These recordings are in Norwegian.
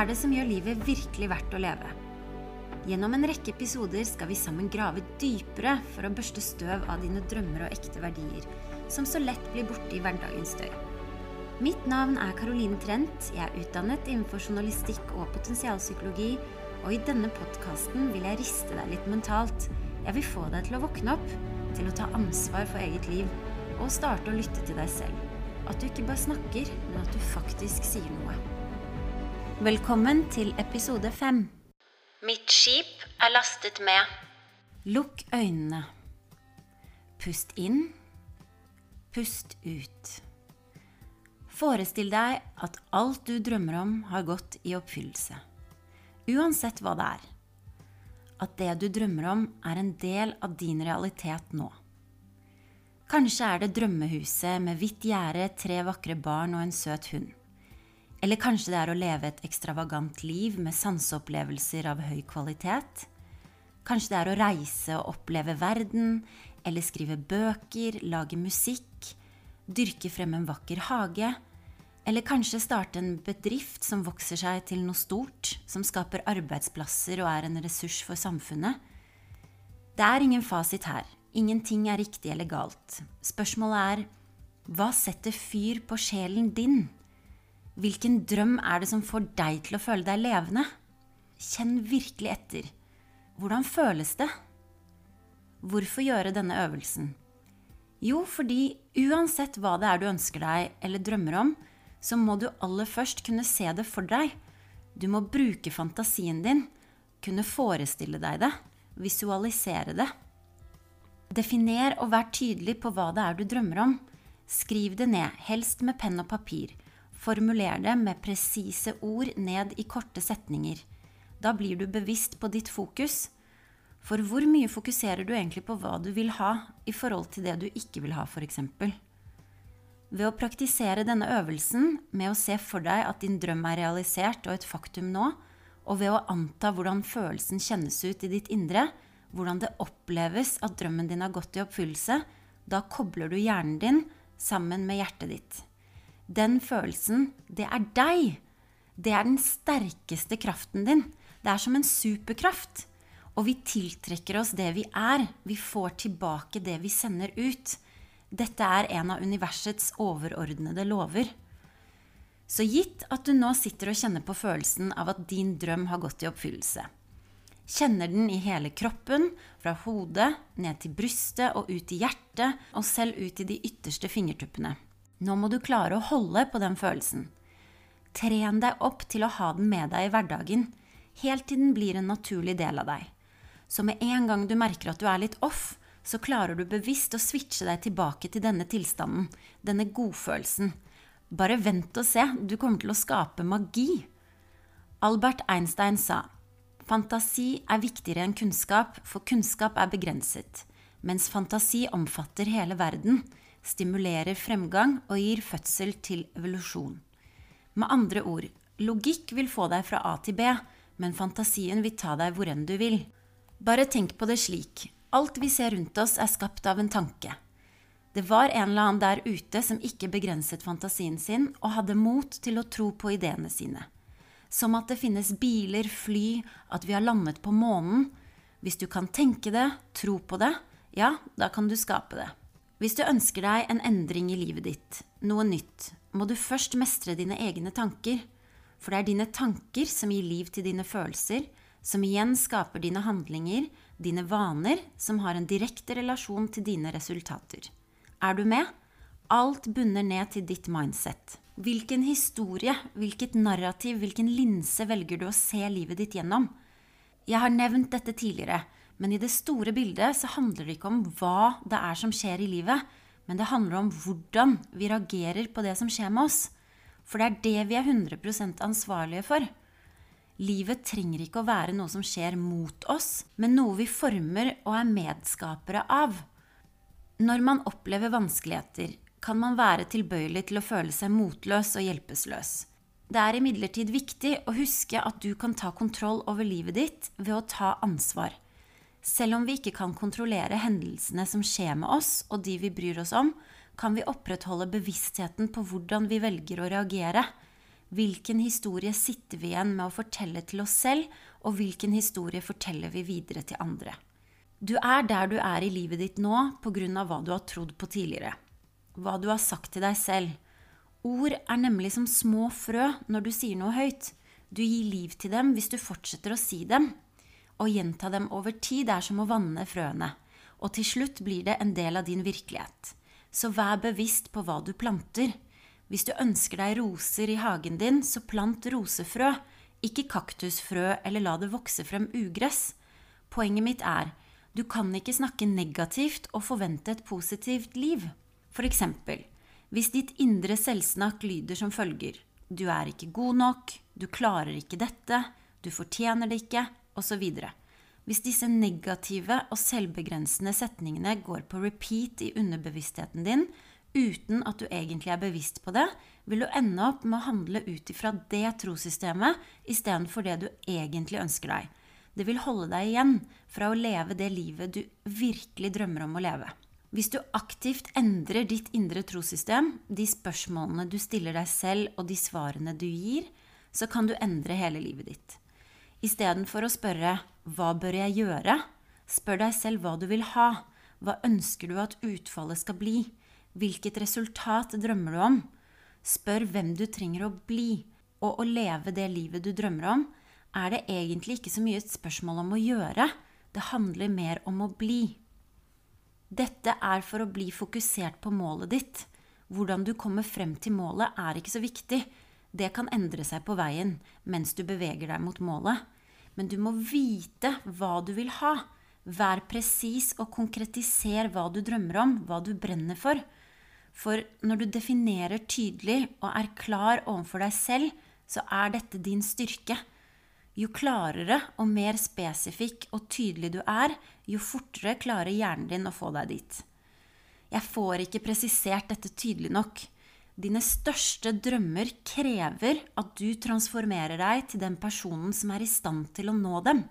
er det som gjør livet virkelig verdt å leve? Gjennom en rekke episoder skal vi sammen grave dypere for å børste støv av dine drømmer og ekte verdier, som så lett blir borte i hverdagens støy. Mitt navn er Caroline Trent. Jeg er utdannet innenfor journalistikk og potensialpsykologi, og i denne podkasten vil jeg riste deg litt mentalt. Jeg vil få deg til å våkne opp, til å ta ansvar for eget liv, og starte å lytte til deg selv. At du ikke bare snakker, men at du faktisk sier noe. Velkommen til episode fem. Mitt skip er lastet med Lukk øynene. Pust inn. Pust ut. Forestill deg at alt du drømmer om, har gått i oppfyllelse. Uansett hva det er. At det du drømmer om, er en del av din realitet nå. Kanskje er det drømmehuset med hvitt gjerde, tre vakre barn og en søt hund. Eller kanskje det er å leve et ekstravagant liv med sanseopplevelser av høy kvalitet. Kanskje det er å reise og oppleve verden, eller skrive bøker, lage musikk, dyrke frem en vakker hage, eller kanskje starte en bedrift som vokser seg til noe stort, som skaper arbeidsplasser og er en ressurs for samfunnet. Det er ingen fasit her. Ingenting er riktig eller galt. Spørsmålet er hva setter fyr på sjelen din? Hvilken drøm er det som får deg til å føle deg levende? Kjenn virkelig etter. Hvordan føles det? Hvorfor gjøre denne øvelsen? Jo, fordi uansett hva det er du ønsker deg eller drømmer om, så må du aller først kunne se det for deg. Du må bruke fantasien din, kunne forestille deg det, visualisere det. Definer og vær tydelig på hva det er du drømmer om. Skriv det ned, helst med penn og papir. Formuler det med presise ord ned i korte setninger. Da blir du bevisst på ditt fokus. For hvor mye fokuserer du egentlig på hva du vil ha, i forhold til det du ikke vil ha, f.eks.? Ved å praktisere denne øvelsen med å se for deg at din drøm er realisert og et faktum nå, og ved å anta hvordan følelsen kjennes ut i ditt indre, hvordan det oppleves at drømmen din har gått i oppfyllelse, da kobler du hjernen din sammen med hjertet ditt. Den følelsen, det er deg. Det er den sterkeste kraften din. Det er som en superkraft. Og vi tiltrekker oss det vi er. Vi får tilbake det vi sender ut. Dette er en av universets overordnede lover. Så gitt at du nå sitter og kjenner på følelsen av at din drøm har gått i oppfyllelse. Kjenner den i hele kroppen, fra hodet, ned til brystet og ut i hjertet, og selv ut i de ytterste fingertuppene. Nå må du klare å holde på den følelsen. Tren deg opp til å ha den med deg i hverdagen, helt til den blir en naturlig del av deg. Så med en gang du merker at du er litt off, så klarer du bevisst å switche deg tilbake til denne tilstanden, denne godfølelsen. Bare vent og se, du kommer til å skape magi. Albert Einstein sa fantasi er viktigere enn kunnskap, for kunnskap er begrenset, mens fantasi omfatter hele verden, stimulerer fremgang og gir fødsel til evolusjon. Med andre ord, logikk vil få deg fra A til B, men fantasien vil ta deg hvor enn du vil. Bare tenk på det slik. Alt vi ser rundt oss, er skapt av en tanke. Det var en eller annen der ute som ikke begrenset fantasien sin, og hadde mot til å tro på ideene sine. Som at det finnes biler, fly, at vi har landet på månen. Hvis du kan tenke det, tro på det, ja, da kan du skape det. Hvis du ønsker deg en endring i livet ditt, noe nytt, må du først mestre dine egne tanker. For det er dine tanker som gir liv til dine følelser, som igjen skaper dine handlinger, dine vaner, som har en direkte relasjon til dine resultater. Er du med? Alt bunner ned til ditt mindset. Hvilken historie, hvilket narrativ, hvilken linse velger du å se livet ditt gjennom? Jeg har nevnt dette tidligere, men i det store bildet så handler det ikke om hva det er som skjer i livet, men det handler om hvordan vi reagerer på det som skjer med oss. For det er det vi er 100% ansvarlige for. Livet trenger ikke å være noe som skjer mot oss, men noe vi former og er medskapere av. Når man opplever vanskeligheter, kan man være tilbøyelig til å føle seg motløs og hjelpeløs. Det er imidlertid viktig å huske at du kan ta kontroll over livet ditt ved å ta ansvar. Selv om vi ikke kan kontrollere hendelsene som skjer med oss og de vi bryr oss om, kan vi opprettholde bevisstheten på hvordan vi velger å reagere. Hvilken historie sitter vi igjen med å fortelle til oss selv, og hvilken historie forteller vi videre til andre? Du er der du er i livet ditt nå pga. hva du har trodd på tidligere. Hva du har sagt til deg selv. Ord er nemlig som små frø når du sier noe høyt. Du gir liv til dem hvis du fortsetter å si dem. Å gjenta dem over tid er som å vanne frøene. Og til slutt blir det en del av din virkelighet. Så vær bevisst på hva du planter. Hvis du ønsker deg roser i hagen din, så plant rosefrø, ikke kaktusfrø eller la det vokse frem ugress. Poenget mitt er du kan ikke snakke negativt og forvente et positivt liv. For eksempel, hvis ditt indre selvsnakk lyder som følger Du er ikke god nok, du klarer ikke dette, du fortjener det ikke, osv. Hvis disse negative og selvbegrensende setningene går på repeat i underbevisstheten din, uten at du egentlig er bevisst på det, vil du ende opp med å handle ut ifra det trossystemet istedenfor det du egentlig ønsker deg. Det vil holde deg igjen fra å leve det livet du virkelig drømmer om å leve. Hvis du aktivt endrer ditt indre trossystem, de spørsmålene du stiller deg selv og de svarene du gir, så kan du endre hele livet ditt. Istedenfor å spørre 'Hva bør jeg gjøre?' spør deg selv hva du vil ha. Hva ønsker du at utfallet skal bli? Hvilket resultat drømmer du om? Spør hvem du trenger å bli. Og å leve det livet du drømmer om, er det egentlig ikke så mye et spørsmål om å gjøre. Det handler mer om å bli. Dette er for å bli fokusert på målet ditt. Hvordan du kommer frem til målet, er ikke så viktig. Det kan endre seg på veien mens du beveger deg mot målet. Men du må vite hva du vil ha. Vær presis og konkretiser hva du drømmer om, hva du brenner for. For når du definerer tydelig og er klar overfor deg selv, så er dette din styrke. Jo klarere og mer spesifikk og tydelig du er, jo fortere klarer hjernen din å få deg dit. Jeg får ikke presisert dette tydelig nok. Dine største drømmer krever at du transformerer deg til den personen som er i stand til å nå dem.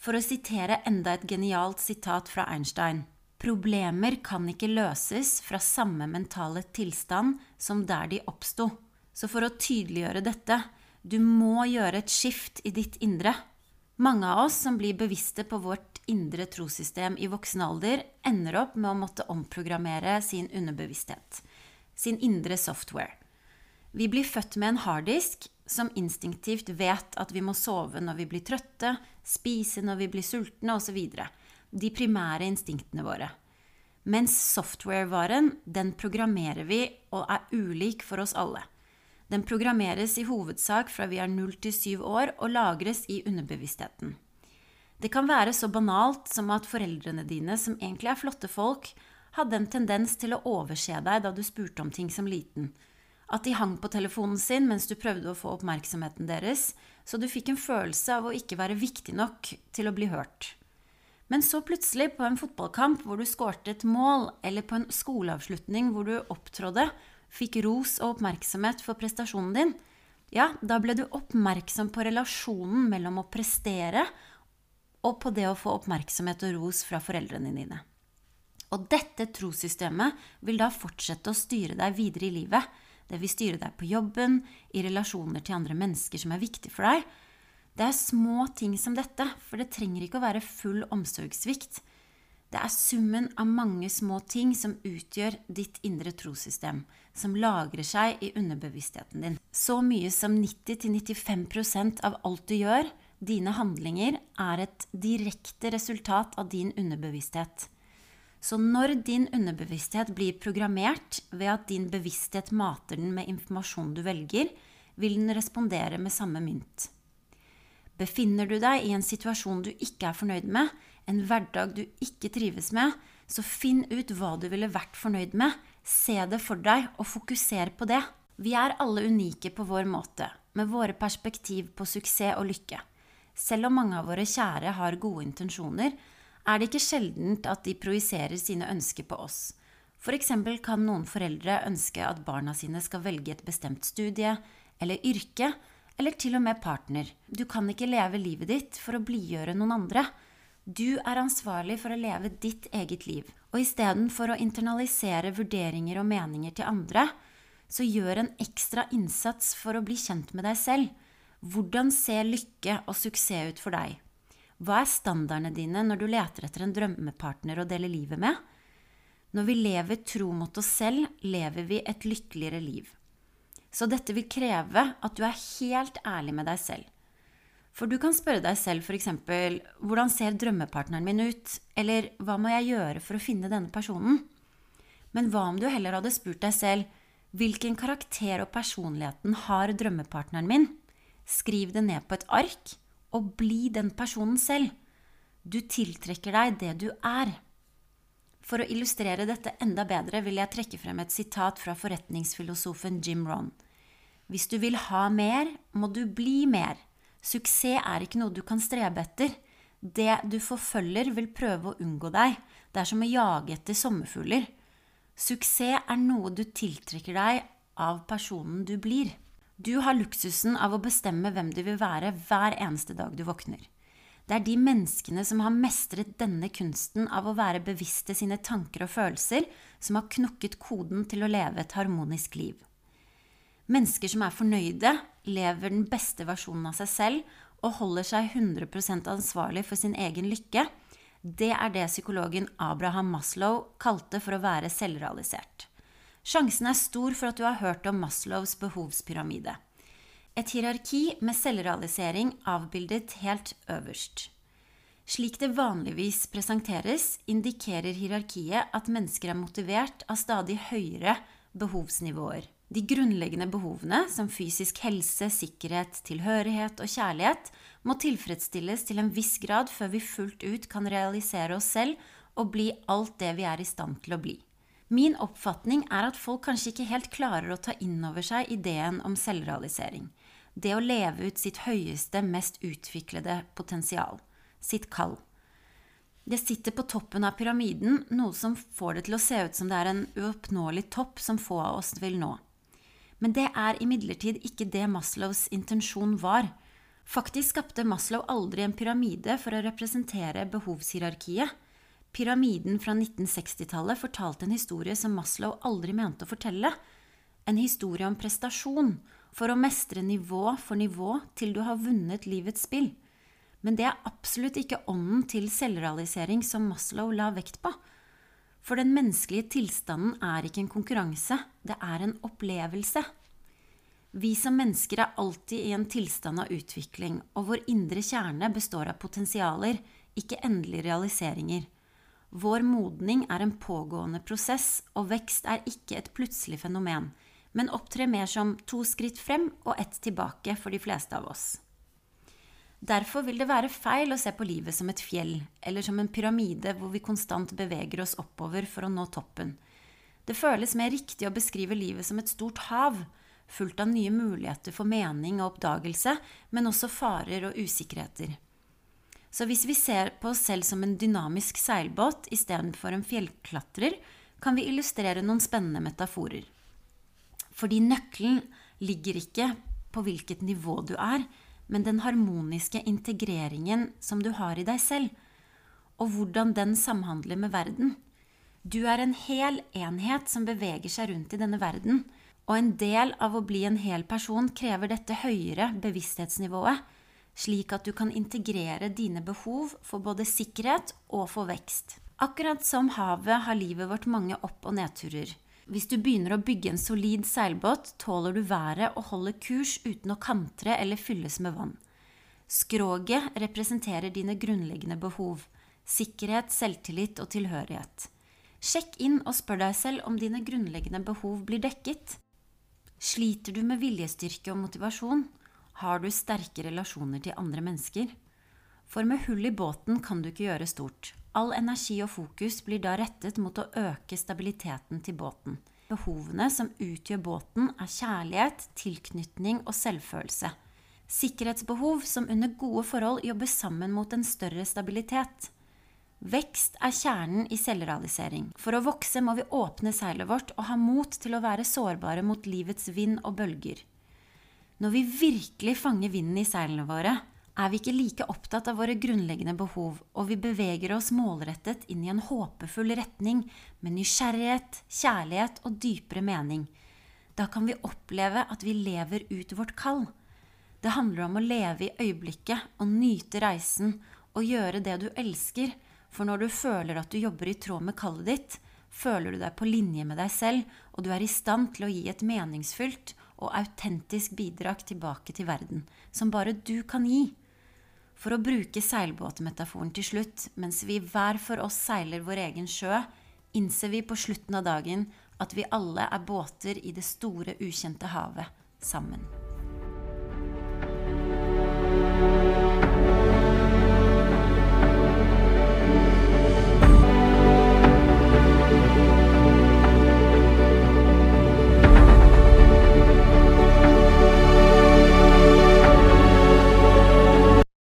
For å sitere enda et genialt sitat fra Einstein Problemer kan ikke løses fra samme mentale tilstand som der de oppsto. Så for å tydeliggjøre dette du må gjøre et skift i ditt indre. Mange av oss som blir bevisste på vårt indre trossystem i voksen alder, ender opp med å måtte omprogrammere sin underbevissthet, sin indre software. Vi blir født med en harddisk som instinktivt vet at vi må sove når vi blir trøtte, spise når vi blir sultne osv. De primære instinktene våre. Mens software-varen, den programmerer vi og er ulik for oss alle. Den programmeres i hovedsak fra vi er 0 til 7 år og lagres i underbevisstheten. Det kan være så banalt som at foreldrene dine, som egentlig er flotte folk, hadde en tendens til å overse deg da du spurte om ting som liten. At de hang på telefonen sin mens du prøvde å få oppmerksomheten deres, så du fikk en følelse av å ikke være viktig nok til å bli hørt. Men så plutselig, på en fotballkamp hvor du skårte et mål, eller på en skoleavslutning hvor du opptrådde, fikk ros og oppmerksomhet for prestasjonen din, ja, da ble du oppmerksom på relasjonen mellom å prestere og på det å få oppmerksomhet og ros fra foreldrene dine. Og dette trossystemet vil da fortsette å styre deg videre i livet. Det vil styre deg på jobben, i relasjoner til andre mennesker som er viktige for deg. Det er små ting som dette, for det trenger ikke å være full omsorgssvikt. Det er summen av mange små ting som utgjør ditt indre trossystem, som lagrer seg i underbevisstheten din. Så mye som 90-95% av alt du gjør, dine handlinger, er et direkte resultat av din underbevissthet. Så når din underbevissthet blir programmert ved at din bevissthet mater den med informasjon du velger, vil den respondere med samme mynt. Befinner du deg i en situasjon du ikke er fornøyd med, en hverdag du ikke trives med, så finn ut hva du ville vært fornøyd med. Se det for deg, og fokuser på det. Vi er alle unike på vår måte, med våre perspektiv på suksess og lykke. Selv om mange av våre kjære har gode intensjoner, er det ikke sjeldent at de projiserer sine ønsker på oss. F.eks. kan noen foreldre ønske at barna sine skal velge et bestemt studie eller yrke, eller til og med partner. Du kan ikke leve livet ditt for å blidgjøre noen andre. Du er ansvarlig for å leve ditt eget liv. Og istedenfor å internalisere vurderinger og meninger til andre, så gjør en ekstra innsats for å bli kjent med deg selv. Hvordan ser lykke og suksess ut for deg? Hva er standardene dine når du leter etter en drømmepartner å dele livet med? Når vi lever tro mot oss selv, lever vi et lykkeligere liv. Så dette vil kreve at du er helt ærlig med deg selv. For du kan spørre deg selv f.eks.: Hvordan ser drømmepartneren min ut? Eller hva må jeg gjøre for å finne denne personen? Men hva om du heller hadde spurt deg selv hvilken karakter og personligheten har drømmepartneren min? Skriv det ned på et ark, og bli den personen selv. Du tiltrekker deg det du er. For å illustrere dette enda bedre vil jeg trekke frem et sitat fra forretningsfilosofen Jim Ron. Hvis du vil ha mer, må du bli mer. Suksess er ikke noe du kan strebe etter. Det du forfølger, vil prøve å unngå deg. Det er som å jage etter sommerfugler. Suksess er noe du tiltrekker deg av personen du blir. Du har luksusen av å bestemme hvem du vil være hver eneste dag du våkner. Det er de menneskene som har mestret denne kunsten av å være bevisste sine tanker og følelser, som har knokket koden til å leve et harmonisk liv. Mennesker som er fornøyde, lever den beste versjonen av seg selv og holder seg 100% ansvarlig for sin egen lykke, det er det psykologen Abraham Maslow kalte for å være selvrealisert. Sjansen er stor for at du har hørt om Maslows behovspyramide. Et hierarki med selvrealisering avbildet helt øverst. Slik det vanligvis presenteres, indikerer hierarkiet at mennesker er motivert av stadig høyere behovsnivåer. De grunnleggende behovene, som fysisk helse, sikkerhet, tilhørighet og kjærlighet, må tilfredsstilles til en viss grad før vi fullt ut kan realisere oss selv og bli alt det vi er i stand til å bli. Min oppfatning er at folk kanskje ikke helt klarer å ta inn over seg ideen om selvrealisering. Det å leve ut sitt høyeste, mest utviklede potensial. Sitt kall. Det sitter på toppen av pyramiden, noe som får det til å se ut som det er en uoppnåelig topp som få av oss vil nå. Men det er imidlertid ikke det Maslows intensjon var. Faktisk skapte Maslow aldri en pyramide for å representere behovshierarkiet. Pyramiden fra 1960-tallet fortalte en historie som Maslow aldri mente å fortelle. En historie om prestasjon, for å mestre nivå for nivå til du har vunnet livets spill. Men det er absolutt ikke ånden til selvrealisering som Maslow la vekt på. For den menneskelige tilstanden er ikke en konkurranse, det er en opplevelse. Vi som mennesker er alltid i en tilstand av utvikling, og vår indre kjerne består av potensialer, ikke endelige realiseringer. Vår modning er en pågående prosess, og vekst er ikke et plutselig fenomen, men opptrer mer som to skritt frem og ett tilbake for de fleste av oss. Derfor vil det være feil å se på livet som et fjell, eller som en pyramide hvor vi konstant beveger oss oppover for å nå toppen. Det føles mer riktig å beskrive livet som et stort hav, fullt av nye muligheter for mening og oppdagelse, men også farer og usikkerheter. Så hvis vi ser på oss selv som en dynamisk seilbåt istedenfor en fjellklatrer, kan vi illustrere noen spennende metaforer. Fordi nøkkelen ligger ikke på hvilket nivå du er, men den harmoniske integreringen som du har i deg selv, og hvordan den samhandler med verden. Du er en hel enhet som beveger seg rundt i denne verden, og en del av å bli en hel person krever dette høyere bevissthetsnivået, slik at du kan integrere dine behov for både sikkerhet og for vekst. Akkurat som havet har livet vårt mange opp- og nedturer. Hvis du begynner å bygge en solid seilbåt, tåler du været og holder kurs uten å kantre eller fylles med vann. Skroget representerer dine grunnleggende behov sikkerhet, selvtillit og tilhørighet. Sjekk inn og spør deg selv om dine grunnleggende behov blir dekket. Sliter du med viljestyrke og motivasjon? Har du sterke relasjoner til andre mennesker? For med hull i båten kan du ikke gjøre stort. All energi og fokus blir da rettet mot å øke stabiliteten til båten. Behovene som utgjør båten, er kjærlighet, tilknytning og selvfølelse. Sikkerhetsbehov som under gode forhold jobber sammen mot en større stabilitet. Vekst er kjernen i selvrealisering. For å vokse må vi åpne seilet vårt og ha mot til å være sårbare mot livets vind og bølger. Når vi virkelig fanger vinden i seilene våre, er vi ikke like opptatt av våre grunnleggende behov, og vi beveger oss målrettet inn i en håpefull retning med nysgjerrighet, kjærlighet og dypere mening. Da kan vi oppleve at vi lever ut vårt kall. Det handler om å leve i øyeblikket og nyte reisen og gjøre det du elsker, for når du føler at du jobber i tråd med kallet ditt, føler du deg på linje med deg selv, og du er i stand til å gi et meningsfylt og autentisk bidrag tilbake til verden, som bare du kan gi. For å bruke seilbåtmetaforen til slutt, mens vi hver for oss seiler vår egen sjø, innser vi på slutten av dagen at vi alle er båter i det store, ukjente havet sammen.